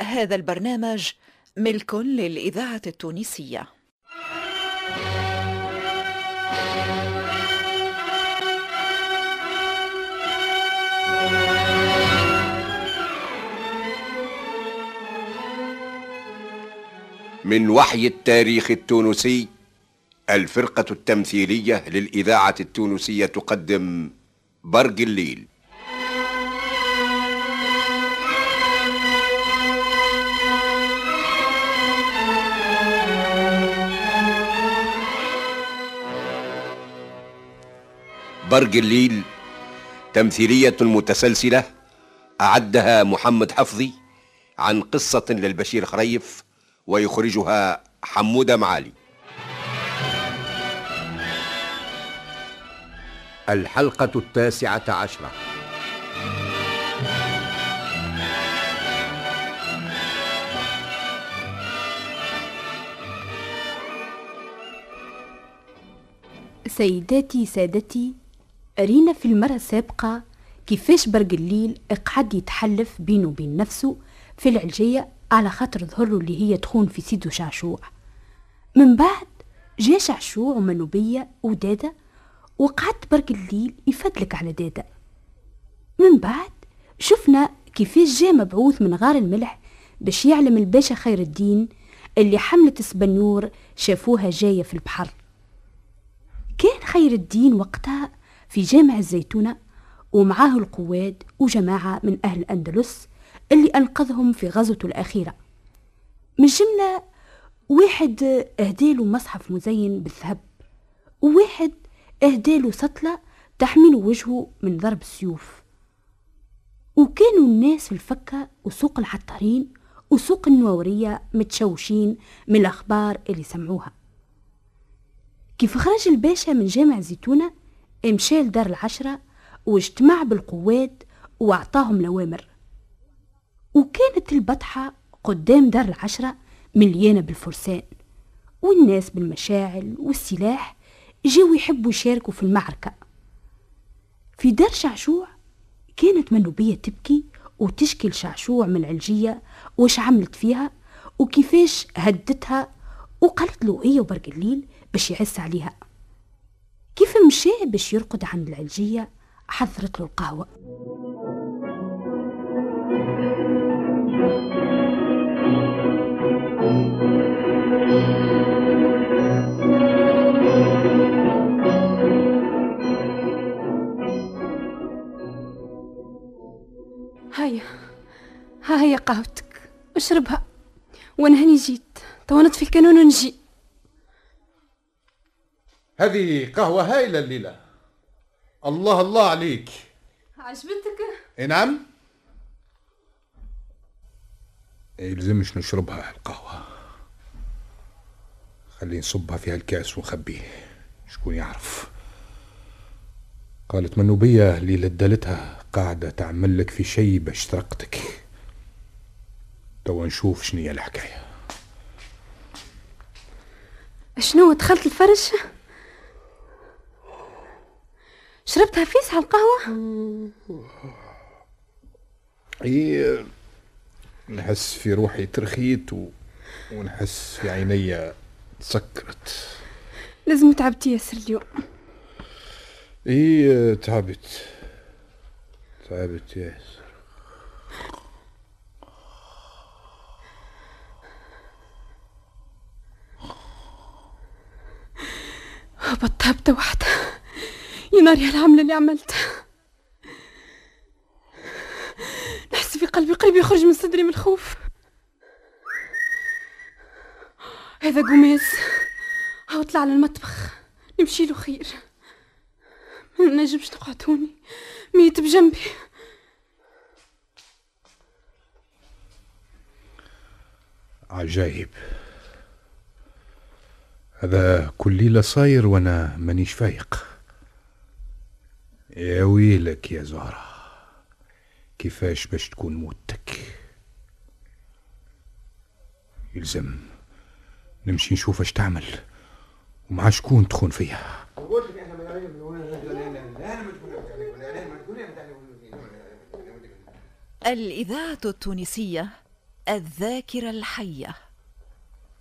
هذا البرنامج ملك للإذاعة التونسية. من وحي التاريخ التونسي الفرقة التمثيلية للإذاعة التونسية تقدم برق الليل. برق الليل تمثيلية متسلسلة أعدها محمد حفظي عن قصة للبشير خريف ويخرجها حمودة معالي. الحلقة التاسعة عشرة. سيداتي سادتي رينا في المرة السابقة كيفاش برق الليل قعد يتحلف بينه وبين نفسه في العلجية على خاطر ظهره اللي هي تخون في سيدو شعشوع. من بعد جا شعشوع ومنوبية ودادا وقعدت برق الليل يفدلك على دادا من بعد شفنا كيفاش جا مبعوث من غار الملح باش يعلم الباشا خير الدين اللي حملة سبنور شافوها جاية في البحر. كان خير الدين وقتها في جامع الزيتونة ومعاه القواد وجماعة من أهل الأندلس اللي أنقذهم في غزوته الأخيرة. من جملة واحد أهداله مصحف مزين بالذهب وواحد أهداله سطلة تحمل وجهه من ضرب السيوف. وكانوا الناس في الفكة وسوق العطارين وسوق النوورية متشوشين من الأخبار اللي سمعوها. كيف خرج الباشا من جامع زيتونة مشى لدار العشرة واجتمع بالقواد وأعطاهم الأوامر وكانت البطحة قدام دار العشرة مليانة بالفرسان والناس بالمشاعل والسلاح جاوا يحبوا يشاركوا في المعركة. في دار شعشوع كانت منوبية تبكي وتشكي لشعشوع من العلجية وش عملت فيها وكيفاش هدتها وقالت له هي وبرق الليل باش يعس عليها. كيف مشى باش يرقد عن العلجية حضرت له القهوة؟ هيا ها هي قهوتك اشربها وأنا هني جيت طونت في الكانون ونجي. هذه قهوة هايلة الليلة. الله الله عليك. عجبتك؟ إي نعم. يلزمش نشربها القهوة. خلي نصبها في هالكاس ونخبيه. شكون يعرف. قالت منوبية اللي لدلتها قاعدة تعمل لك في شيء باش ترقتك توا نشوف شنو هي الحكاية. شنو دخلت الفرش؟ شربتها فيس على القهوة؟ اي نحس في روحي ترخيت و... ونحس في عيني تسكرت. لازم تعبتي ياسر اليوم. اي تعبت. تعبت ياسر. هبطت هبطة واحدة يا ناري هالعملة اللي عملتها نحس في قلبي قلبي يخرج من صدري من الخوف. هذا قماز هاو طلع للمطبخ نمشي له خير. ما نجمش نقعدوني ميت بجنبي. عجايب. هذا كل ليلة صاير وأنا مانيش فايق. يا ويلك يا زهرة كيفاش باش تكون موتك؟ يلزم نمشي نشوف اش تعمل ومع شكون تخون فيها؟ الإذاعة التونسية الذاكرة الحية.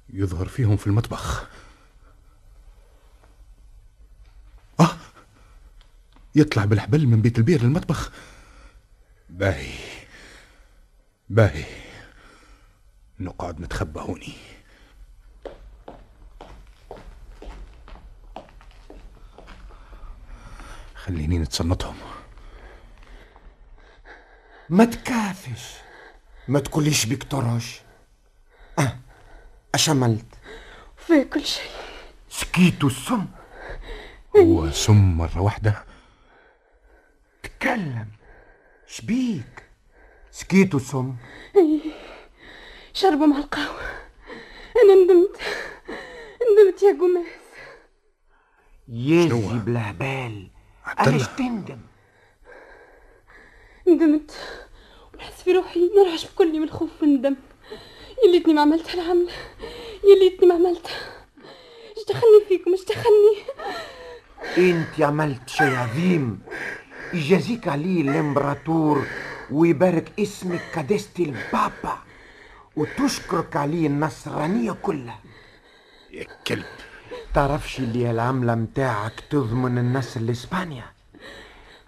يظهر فيهم في المطبخ. يطلع بالحبل من بيت البير للمطبخ. باهي. باهي. نقعد نتخبى هوني خليني نتصنتهم. ما تكافش. ما تقوليش بيك ترش أه أش عملت فيه كل شيء. سكيت السم. هو سم مرة واحدة. تكلم شبيك. سكيت السم شربوا مع القهوة. أنا ندمت. ندمت يا قماس يزي بلا بال عبد الله. علاش تندم ندمت. ونحس في روحي نرعش بكلي من الخوف والندم. يليتني ما عملت هالعملة يليتني ما عملتها. إيش دخلني فيكم؟ إيش دخلني؟ انت عملت شيء عظيم. يجازيك عليه الامبراطور ويبارك اسمك كدستي البابا وتشكرك عليه النصرانية كلها. يا كلب. تعرفش اللي العملة متاعك تضمن النصر لإسبانيا؟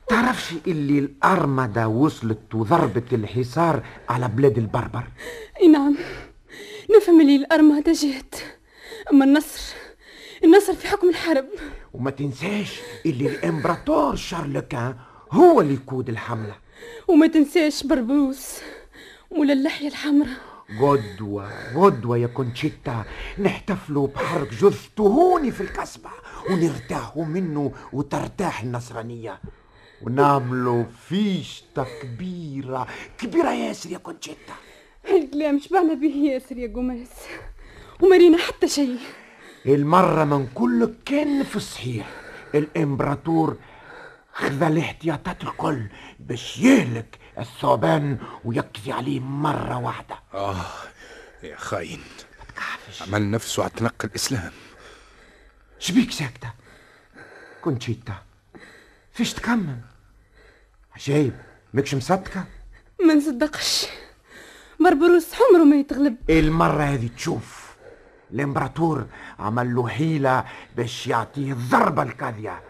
تعرفش اللي الأرمدة وصلت وضربت الحصار على بلاد البربر؟ إي نعم. نفهم اللي الأرمادة جهت. أما النصر النصر في حكم الحرب. وما تنساش اللي الإمبراطور شارلكان هو اللي يقود الحملة. وما تنساش بربروس مولا اللحية الحمراء. غدوة غدوة يا كونشيتا. نحتفلوا بحرق جثته هوني في الكسبة ونرتاحوا منه وترتاح النصرانية. ونعملوا فيشتة كبيرة. كبيرة ياسر يا كونشيتا. هالكلام شبعنا به ياسر يا قماس ومارينا حتى شيء. المرة من كل كان في الصحيح الإمبراطور خذ الاحتياطات الكل باش يهلك الثعبان ويقضي عليه مرة واحدة. آه يا خاين. عمل نفسه على تنقل الإسلام. شبيك ساكتة. كونشيتا فيش تكمل. عجيب مكش مصدقة؟ ما نصدقش. بربروس عمره ما يتغلب. المرة هذه تشوف. الإمبراطور عمل له حيلة باش يعطيه الضربة القاضية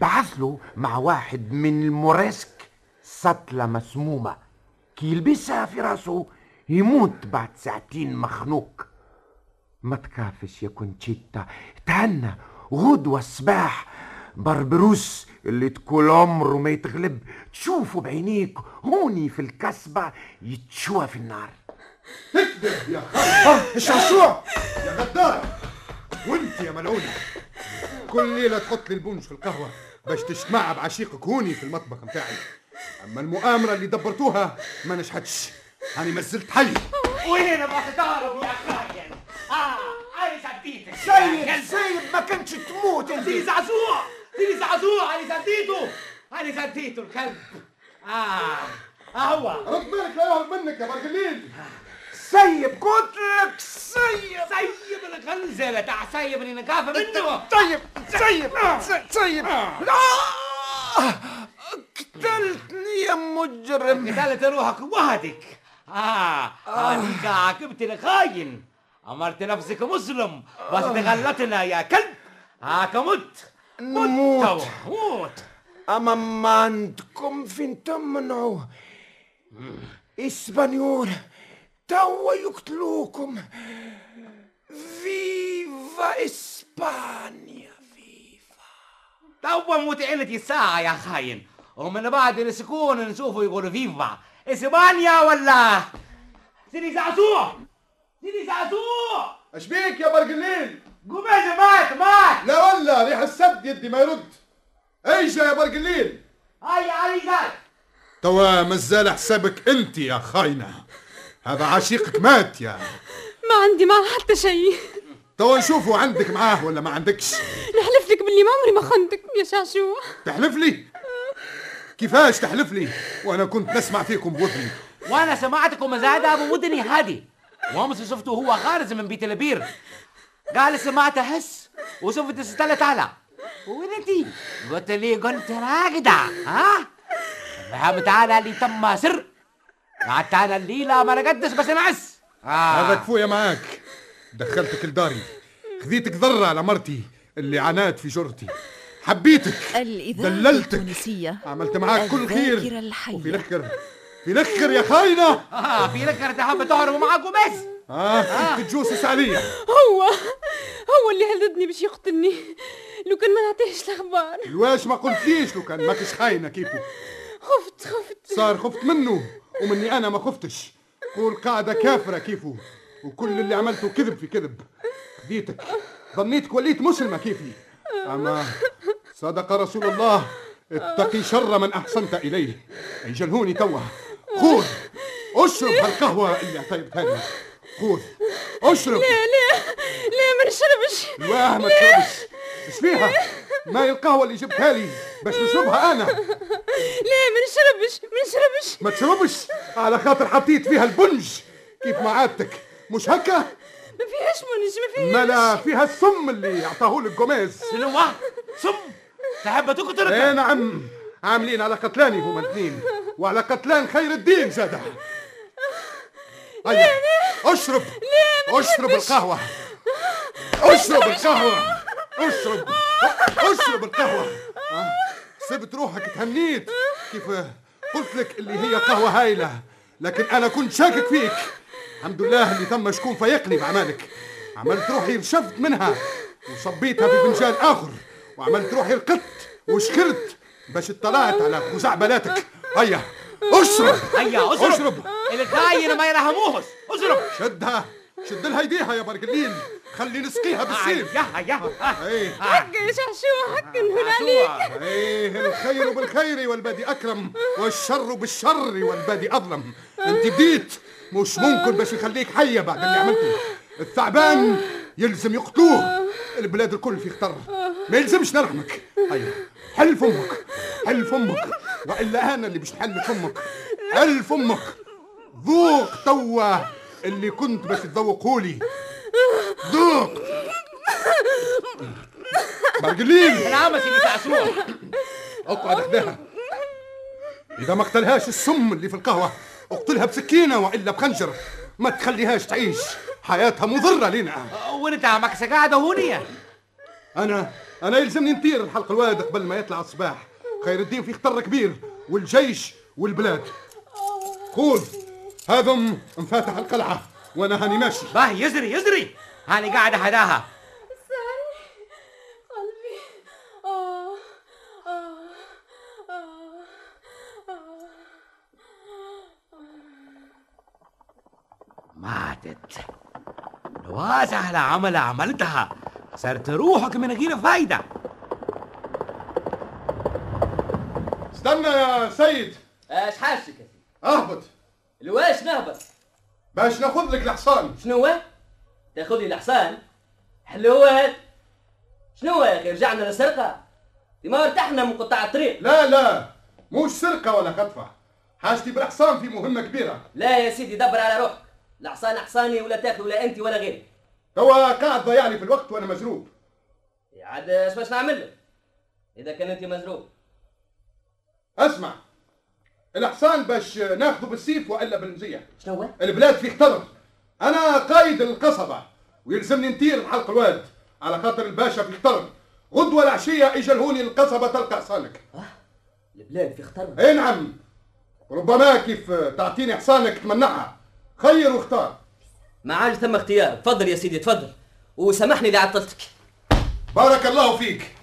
بعث له مع واحد من الموريسك سطلة مسمومة كي يلبسها في راسه يموت بعد ساعتين مخنوق. ما تكافش يا كونشيتا تهنى غدوة الصباح بربروس اللي تقول عمره ما يتغلب تشوفه بعينيك هوني في الكسبة يتشوى في النار. الشعشوع يا غدار وانت يا ملعونة! كل ليلة تحط لي البونج في القهوة باش تجتمع بعشيقك هوني في المطبخ متاعي. أما المؤامرة اللي دبرتوها ما نجحتش. أنا مازلت حي. وين تهرب يا خاين؟ آه عايز أديتك. سيد سيد ما كنتش تموت أنت سيدي زعزوع. سيدي زعزوع. أنا زديته. أنا زديته الكلب. آه. آه هو. رد بالك لا يهرب منك يا برجليل سيب قلت لك سيب. سيب الغنزله تاع سيب اللي نكافه منه. طيب سيب سيب قتلتني يا مجرم. قتلت روحك وحدك آه. هذيك عاقبتي الخاين أمرت نفسك مسلم بس تغلطنا يا كلب. هاك مت نموت. موت. اما ما عندكم فين تمنعوا إسبانيول. توا يقتلوكم. فيفا إسبانيا توا موت عيلتي الساعة يا خاين. ومن بعد السكون نشوفوا يقولوا فيفا. إسبانيا ولا؟ سيدي زعزوع سيدي زعزوع اش بيك يا برجليل قماش مات مات! لا ولا ريح السد يدي ما يرد. ايجا يا برجليل هيا علي زاد توا مازال حسابك أنت يا خاينة. هذا عشيقك مات يا ما عندي معه حتى شيء. توا نشوفوا عندك معاه ولا ما عندكش؟ نحلف لك باللي ما عمري ما خنتك يا شعشوع تحلف لي؟ كيفاش تحلف لي؟ وأنا كنت نسمع فيكم بوذني وأنا سمعتكم زاد أبو ودني هادي. وأمس شفته هو خارج من بيت البير. قال سمعت هس وشفت استلت على وين انتي؟ قلت لي كنت راقدة ها؟ فهمت أنا اللي تم سر. قعدت أنا الليلة ما رقدتش بس نعس. هذا كفوية معاك. دخلتك لداري خذيتك ذرة على مرتي اللي عانات في جرتي. حبيتك. دللتك. التونسية. عملت معاك كل خير. الحية. وفي الآخر في الأخر يا خاينة. آه في لك تحب تهرب معاك وبس. آه كنت تجوسس عليا هو هو اللي هددني باش يقتلني. لو كان ما نعطيهش الأخبار. الواش ما قلتليش لو كان ماكش خاينة كيفو. خفت خفت. صار خفت منه. ومني أنا ما خفتش. قول قاعدة كافرة كيفو. وكل اللي عملته كذب في كذب. خديتك ظنيتك وليت مسلمة كيفي. أما صدق رسول الله اتقي شر من أحسنت إليه. يجلهوني توا خذ. أشرب هالقهوة اللي عطيتها لي خذ. أشرب. لا ما نشربش؟ الواه ما تشربش. إيش فيها ماي القهوة اللي جبتها لي. باش نشربها أنا. لا ما نشربش ما نشربش. ما تشربش؟ على خاطر حطيت فيها البنج. كيف ما عادتك. مش هكا؟ ما فيهاش منج ما فيهاش. ما لا فيها السم اللي اعطاه لك جوميز. شنو سم؟ تحب تقتلك إيه نعم. عاملين على قتلاني هما الاثنين. وعلى قتلان خير الدين زادة. هيا اشرب. اشرب القهوة. اشرب القهوة. اشرب. اشرب القهوة. سبت روحك تهنيت. كيف قلت لك اللي هي قهوة هايلة. لكن أنا كنت شاكك فيك. الحمد لله اللي تم شكون فيقني بعملك عملت روحي رشفت منها. وصبيتها في فنجان آخر. وعملت روحي رقدت وشكرت. باش اطلعت على خزعبلاتك هيا اشرب. هيا اشرب. اشرب. الخاين ما يرحموهش. اشرب. شدها. شد لها يديها يا برقلين خلي نسقيها بالسيف. يا هيا. إيه. حق يا شعشوع حق نقول عليك إيه الخير بالخير والبادي أكرم والشر بالشر والبادي أظلم. أنت بديت مش ممكن باش يخليك حيه بعد اللي عملته. الثعبان يلزم يقتلوه. البلاد الكل في خطر ما يلزمش نرحمك. هيا حل فمك حل فمك وإلا أنا اللي باش نحل فمك حل فمك ذوق توا اللي كنت باش تذوقهولي ذوق. برقلين نعم سيدي تعسوع أقعد احداها إذا ما قتلهاش السم اللي في القهوة اقتلها بسكينة وإلا بخنجر. ما تخليهاش تعيش. حياتها مضرة لنا وانت عمك قاعدة هونية أنا أنا يلزمني نطير الحلق الواد قبل ما يطلع الصباح. خير الدين في خطر كبير. والجيش والبلاد. خذ هذم انفاتح القلعة. وأنا هاني ماشي. باه يزري يزري. هاني قاعدة هداها قلبي. آه آه آه ماتت. لو سهلة عملة عملتها. صرت روحك من غير فايدة. استنى يا سيد. إيش حاجتك يا سيدي؟ أهبط. الواش نهبط باش ناخذ لك الحصان. شنو هو؟ تاخذ لي الحصان. حلو هذا شنو هو يا أخي؟ رجعنا للسرقة. ما ارتحنا من قطاع الطريق. لا لا. مش سرقة ولا خطفه حاجتي بالحصان في مهمة كبيرة. لا يا سيدي دبر على روحك. الحصان حصاني ولا تاخذ ولا أنت ولا غيري. توا قاعد ضيعني في الوقت وأنا مزروب عاد إيش باش نعمل لك؟ إذا كان أنت مزروب اسمع. الحصان باش ناخذه بالسيف وإلا بالمزية. شنو هو؟ البلاد في خطر أنا قايد القصبة ويلزمني نطير حلق الواد على خاطر الباشا في خطر غدوة العشية إجلهوني القصبة تلقى حصانك البلاد في خطر أي نعم. ربما كيف تعطيني حصانك تمنعها. خير واختار. ما عاد ثم اختيار. تفضل يا سيدي تفضل. وسامحني اللي عطلتك. بارك الله فيك.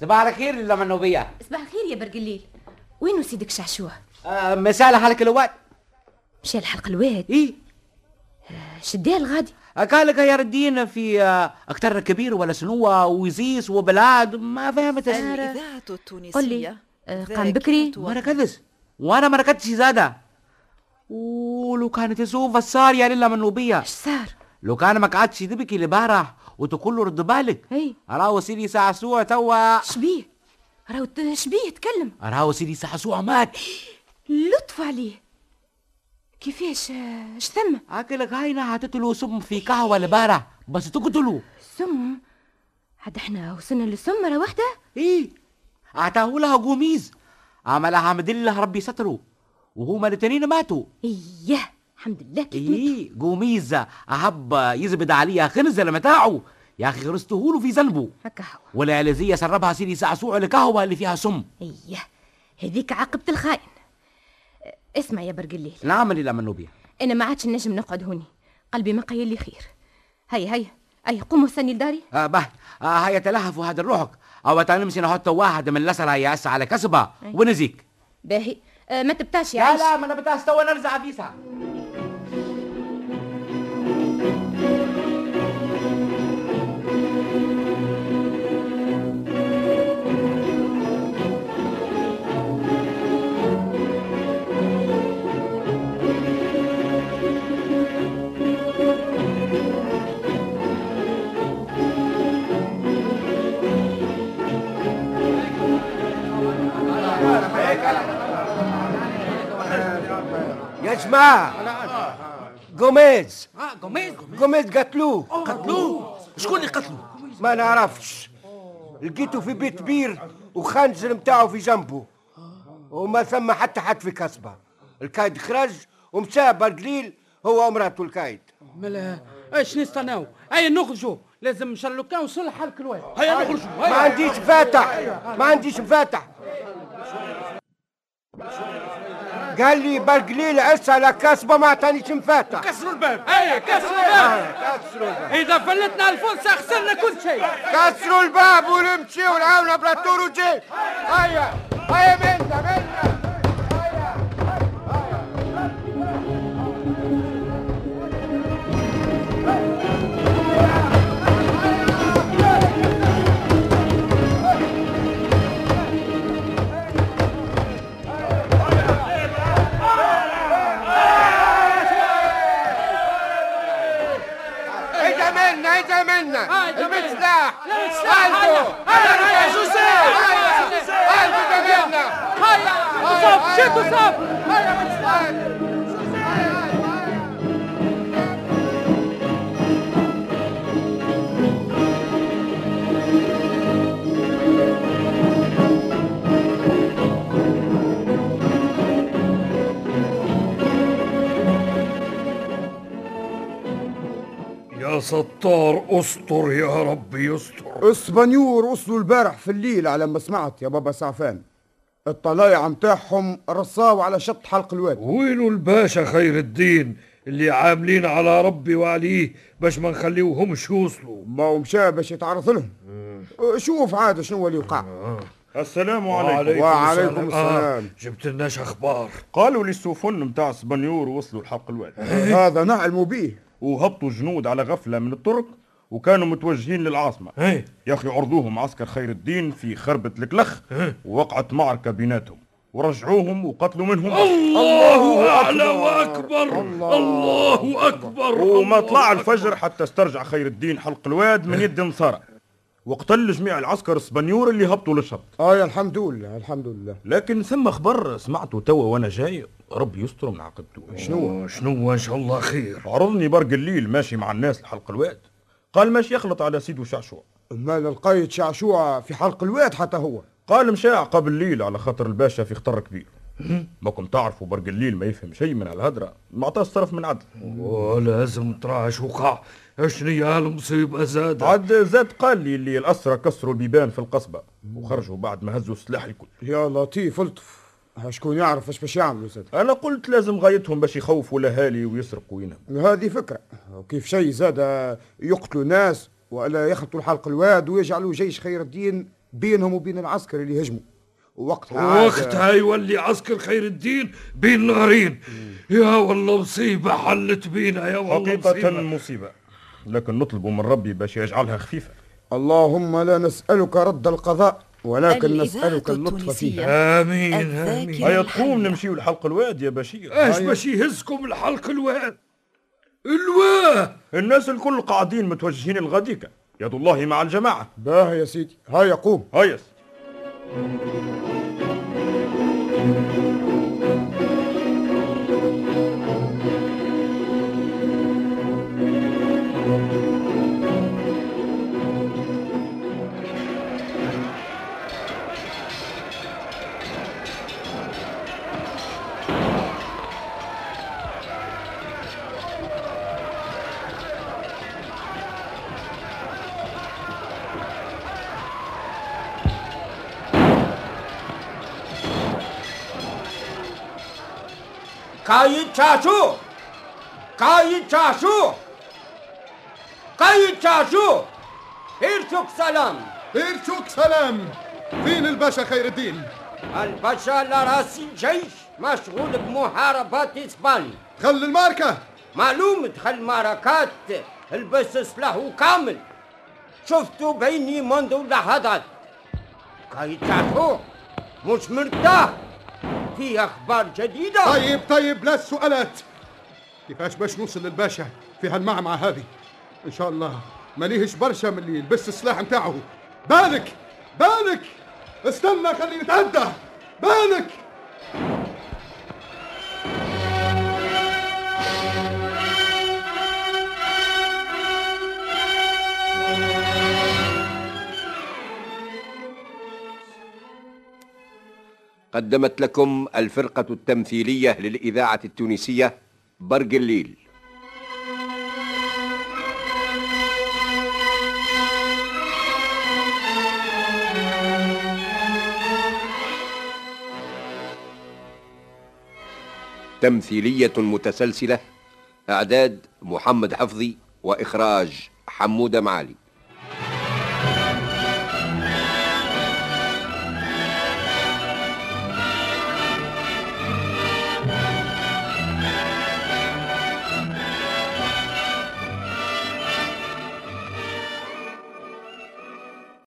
صباح الخير لما النوبية صباح الخير يا برقليل وينو سيدك شعشوع آه مسالة حالك الواد مشى الحلق الواد. إيه شديها الغادي. قال لك يا الدين في آه، أكتر كبير ولا سنوة ويزيس وبلاد ما فهمت الإذاعة التونسية. آه، قام بكري. ما ركزش وأنا ما ركزتش زادة ولو كانت يسوف السار يا لله منوبية إيش صار؟ لو كان ما قعدش تبكي لبارح وتقول له رد بالك. اي راهو سيدي سعسوع توا. شبيه. راهو شبيه تكلم راهو سيدي سعسوع مات. لطف عليه. كيفاش اش ثم؟ أكلك هاينا حطيت له سم في قهوة لبارح بس تقتلوا سم؟ عاد إحنا وصلنا للسم مرة واحدة؟ إيه أعطاه لها قوميز عملها حمد الله ربي ستره. وهما الاثنين ماتوا. اياه الحمد لله كيف. إيه قوميز أحب يزبد عليها خنزل متاعه يا أخي غرسته له في ذنبه. هكا هو. والعلزية سربها سيدي سعسوع القهوة اللي فيها سم. اياه هذيك عاقبة الخائن. اسمع يا برق الليل. نعم منو بيه أنا ما عادش نجم نقعد هوني. قلبي ما قايل لي خير. هيا هيا. هيا قوموا استني لداري. آه به. آه هيا تلهفوا هذا الروحك. أو تنمشي نحط واحد من الأسرة يأس على كسبة ونزيك. باهي. ما تبتاش يا لا لا ما أنا بتاع استوى نرزع فيسها جماعة جوميز قميص جوميز قتلوه قتلوه شكون اللي قتلوه ما نعرفش. لقيته في بيت بير وخنزر متاعه في جنبه. وما ثم حتى حد في كسبة الكايد خرج ومشى برقليل هو ومراته الكايد ملا إيش نستناو؟ هيا نخرجوا لازم شرلوكا وصلح حال كل واحد هيا. نخرجوا ما عنديش مفاتح. ما عنديش مفاتح. قال لي برقليل عس على كسبة ما عطانيش مفاتح كسروا الباب. هيا كسروا الباب. كسروا الباب. إذا فلتنا الفرصة خسرنا كل شيء. كسروا الباب ونمشي ونعاون براتور وجي هيا هيا منا منا منا اجا منا هيا المسلاح سلاح هيا هيا هيا جوزيف قلبي اجا منا هيا صف شدوا صف يا ستار استر يا رب يستر. اسبانيور وصلوا البارح في الليل على ما سمعت يا بابا سعفان. الطلايع متاعهم رصاو على شط حلق الواد. وينو الباشا خير الدين اللي عاملين على ربي وعليه باش ما نخليوهمش يوصلوا. ما هو مشى باش يتعرض لهم. شوف عاد شنو اللي وقع السلام عليكم. وعليكم وعليكم السلام. السلام. آه جبت لناش أخبار. قالوا لي السفن متاع اسبانيور وصلوا لحلق الواد. هذا نعلموا به وهبطوا جنود على غفلة من الطرق وكانوا متوجهين للعاصمة. إيه. يا أخي عرضوهم عسكر خير الدين في خربة الكلخ ووقعت معركة بيناتهم. ورجعوهم وقتلوا منهم. الله اعلى وأكبر. الله أكبر. وما طلع الفجر حتى استرجع خير الدين حلق الواد من يد نصارى وقتل جميع العسكر الاسبانيور اللي هبطوا للشط. آه يا الحمد لله الحمد لله. لكن ثم خبر سمعته توا وأنا جاي ربي يستر من عقبته. شنو؟ شنو؟ إن شاء الله خير. عرضني برق الليل ماشي مع الناس لحلق الواد. قال ماشي يخلط على سيدو شعشوع. مال القايد شعشوع في حلق الواد حتى هو. قال مشاع قبل الليل على خاطر الباشا في خطر كبير. ماكم تعرفوا برق الليل ما يفهم شيء من الهدرة؟ ما عطاش طرف من عدل. ولازم ترى شو وقع. اشنو يا المصيبه زاد عاد زاد قال لي اللي الأسرى كسروا البيبان في القصبة. وخرجوا بعد ما هزوا السلاح الكل. يا لطيف الطف شكون يعرف إيش باش يعملوا زاد؟ أنا قلت لازم غايتهم باش يخوفوا الأهالي ويسرقوا ينهم هذه فكرة. كيف شيء زاد؟ يقتلوا ناس ولا يخلطوا الحلق الواد ويجعلوا جيش خير الدين بينهم وبين العسكر اللي يهجموا وقتها وقتها يولي عسكر خير الدين بين نارين يا والله مصيبة حلت بينا يا والله حقيقة مصيبة. مصيبة. لكن نطلب من ربي باش يجعلها خفيفة. اللهم لا نسألك رد القضاء ولكن نسألك اللطف التونسية. فيه آمين. آمين هيا. تقوم نمشيو لحلق الواد يا بشير. إيش هيا. باش يهزكم الحلق الواد؟ الواه! الناس الكل قاعدين متوجهين الغديكة يد الله مع الجماعة. باه يا سيدي. هيا قوم هيا قايد شاشو قايد شاشو قايد شاشو هيرتوك سلام. بيرشوك سلام. فين الباشا خير الدين الباشا على راس الجيش مشغول بمحاربات اسبانيا خل الماركة معلوم دخل معركات البس سلاحه كامل شفته بعيني منذ لحظات. قايد شاشو مش مرتاح. في أخبار جديدة. طيب طيب لا السؤالات. كيفاش باش نوصل للباشا في هالمعمعة هذه؟ إن شاء الله ما ليهش برشا من اللي يلبس السلاح نتاعه. بالك بالك استنى خلي نتعدى. بالك. قدمت لكم الفرقة التمثيلية للإذاعة التونسية برق الليل. تمثيلية متسلسلة إعداد محمد حفظي وإخراج حمودة معالي.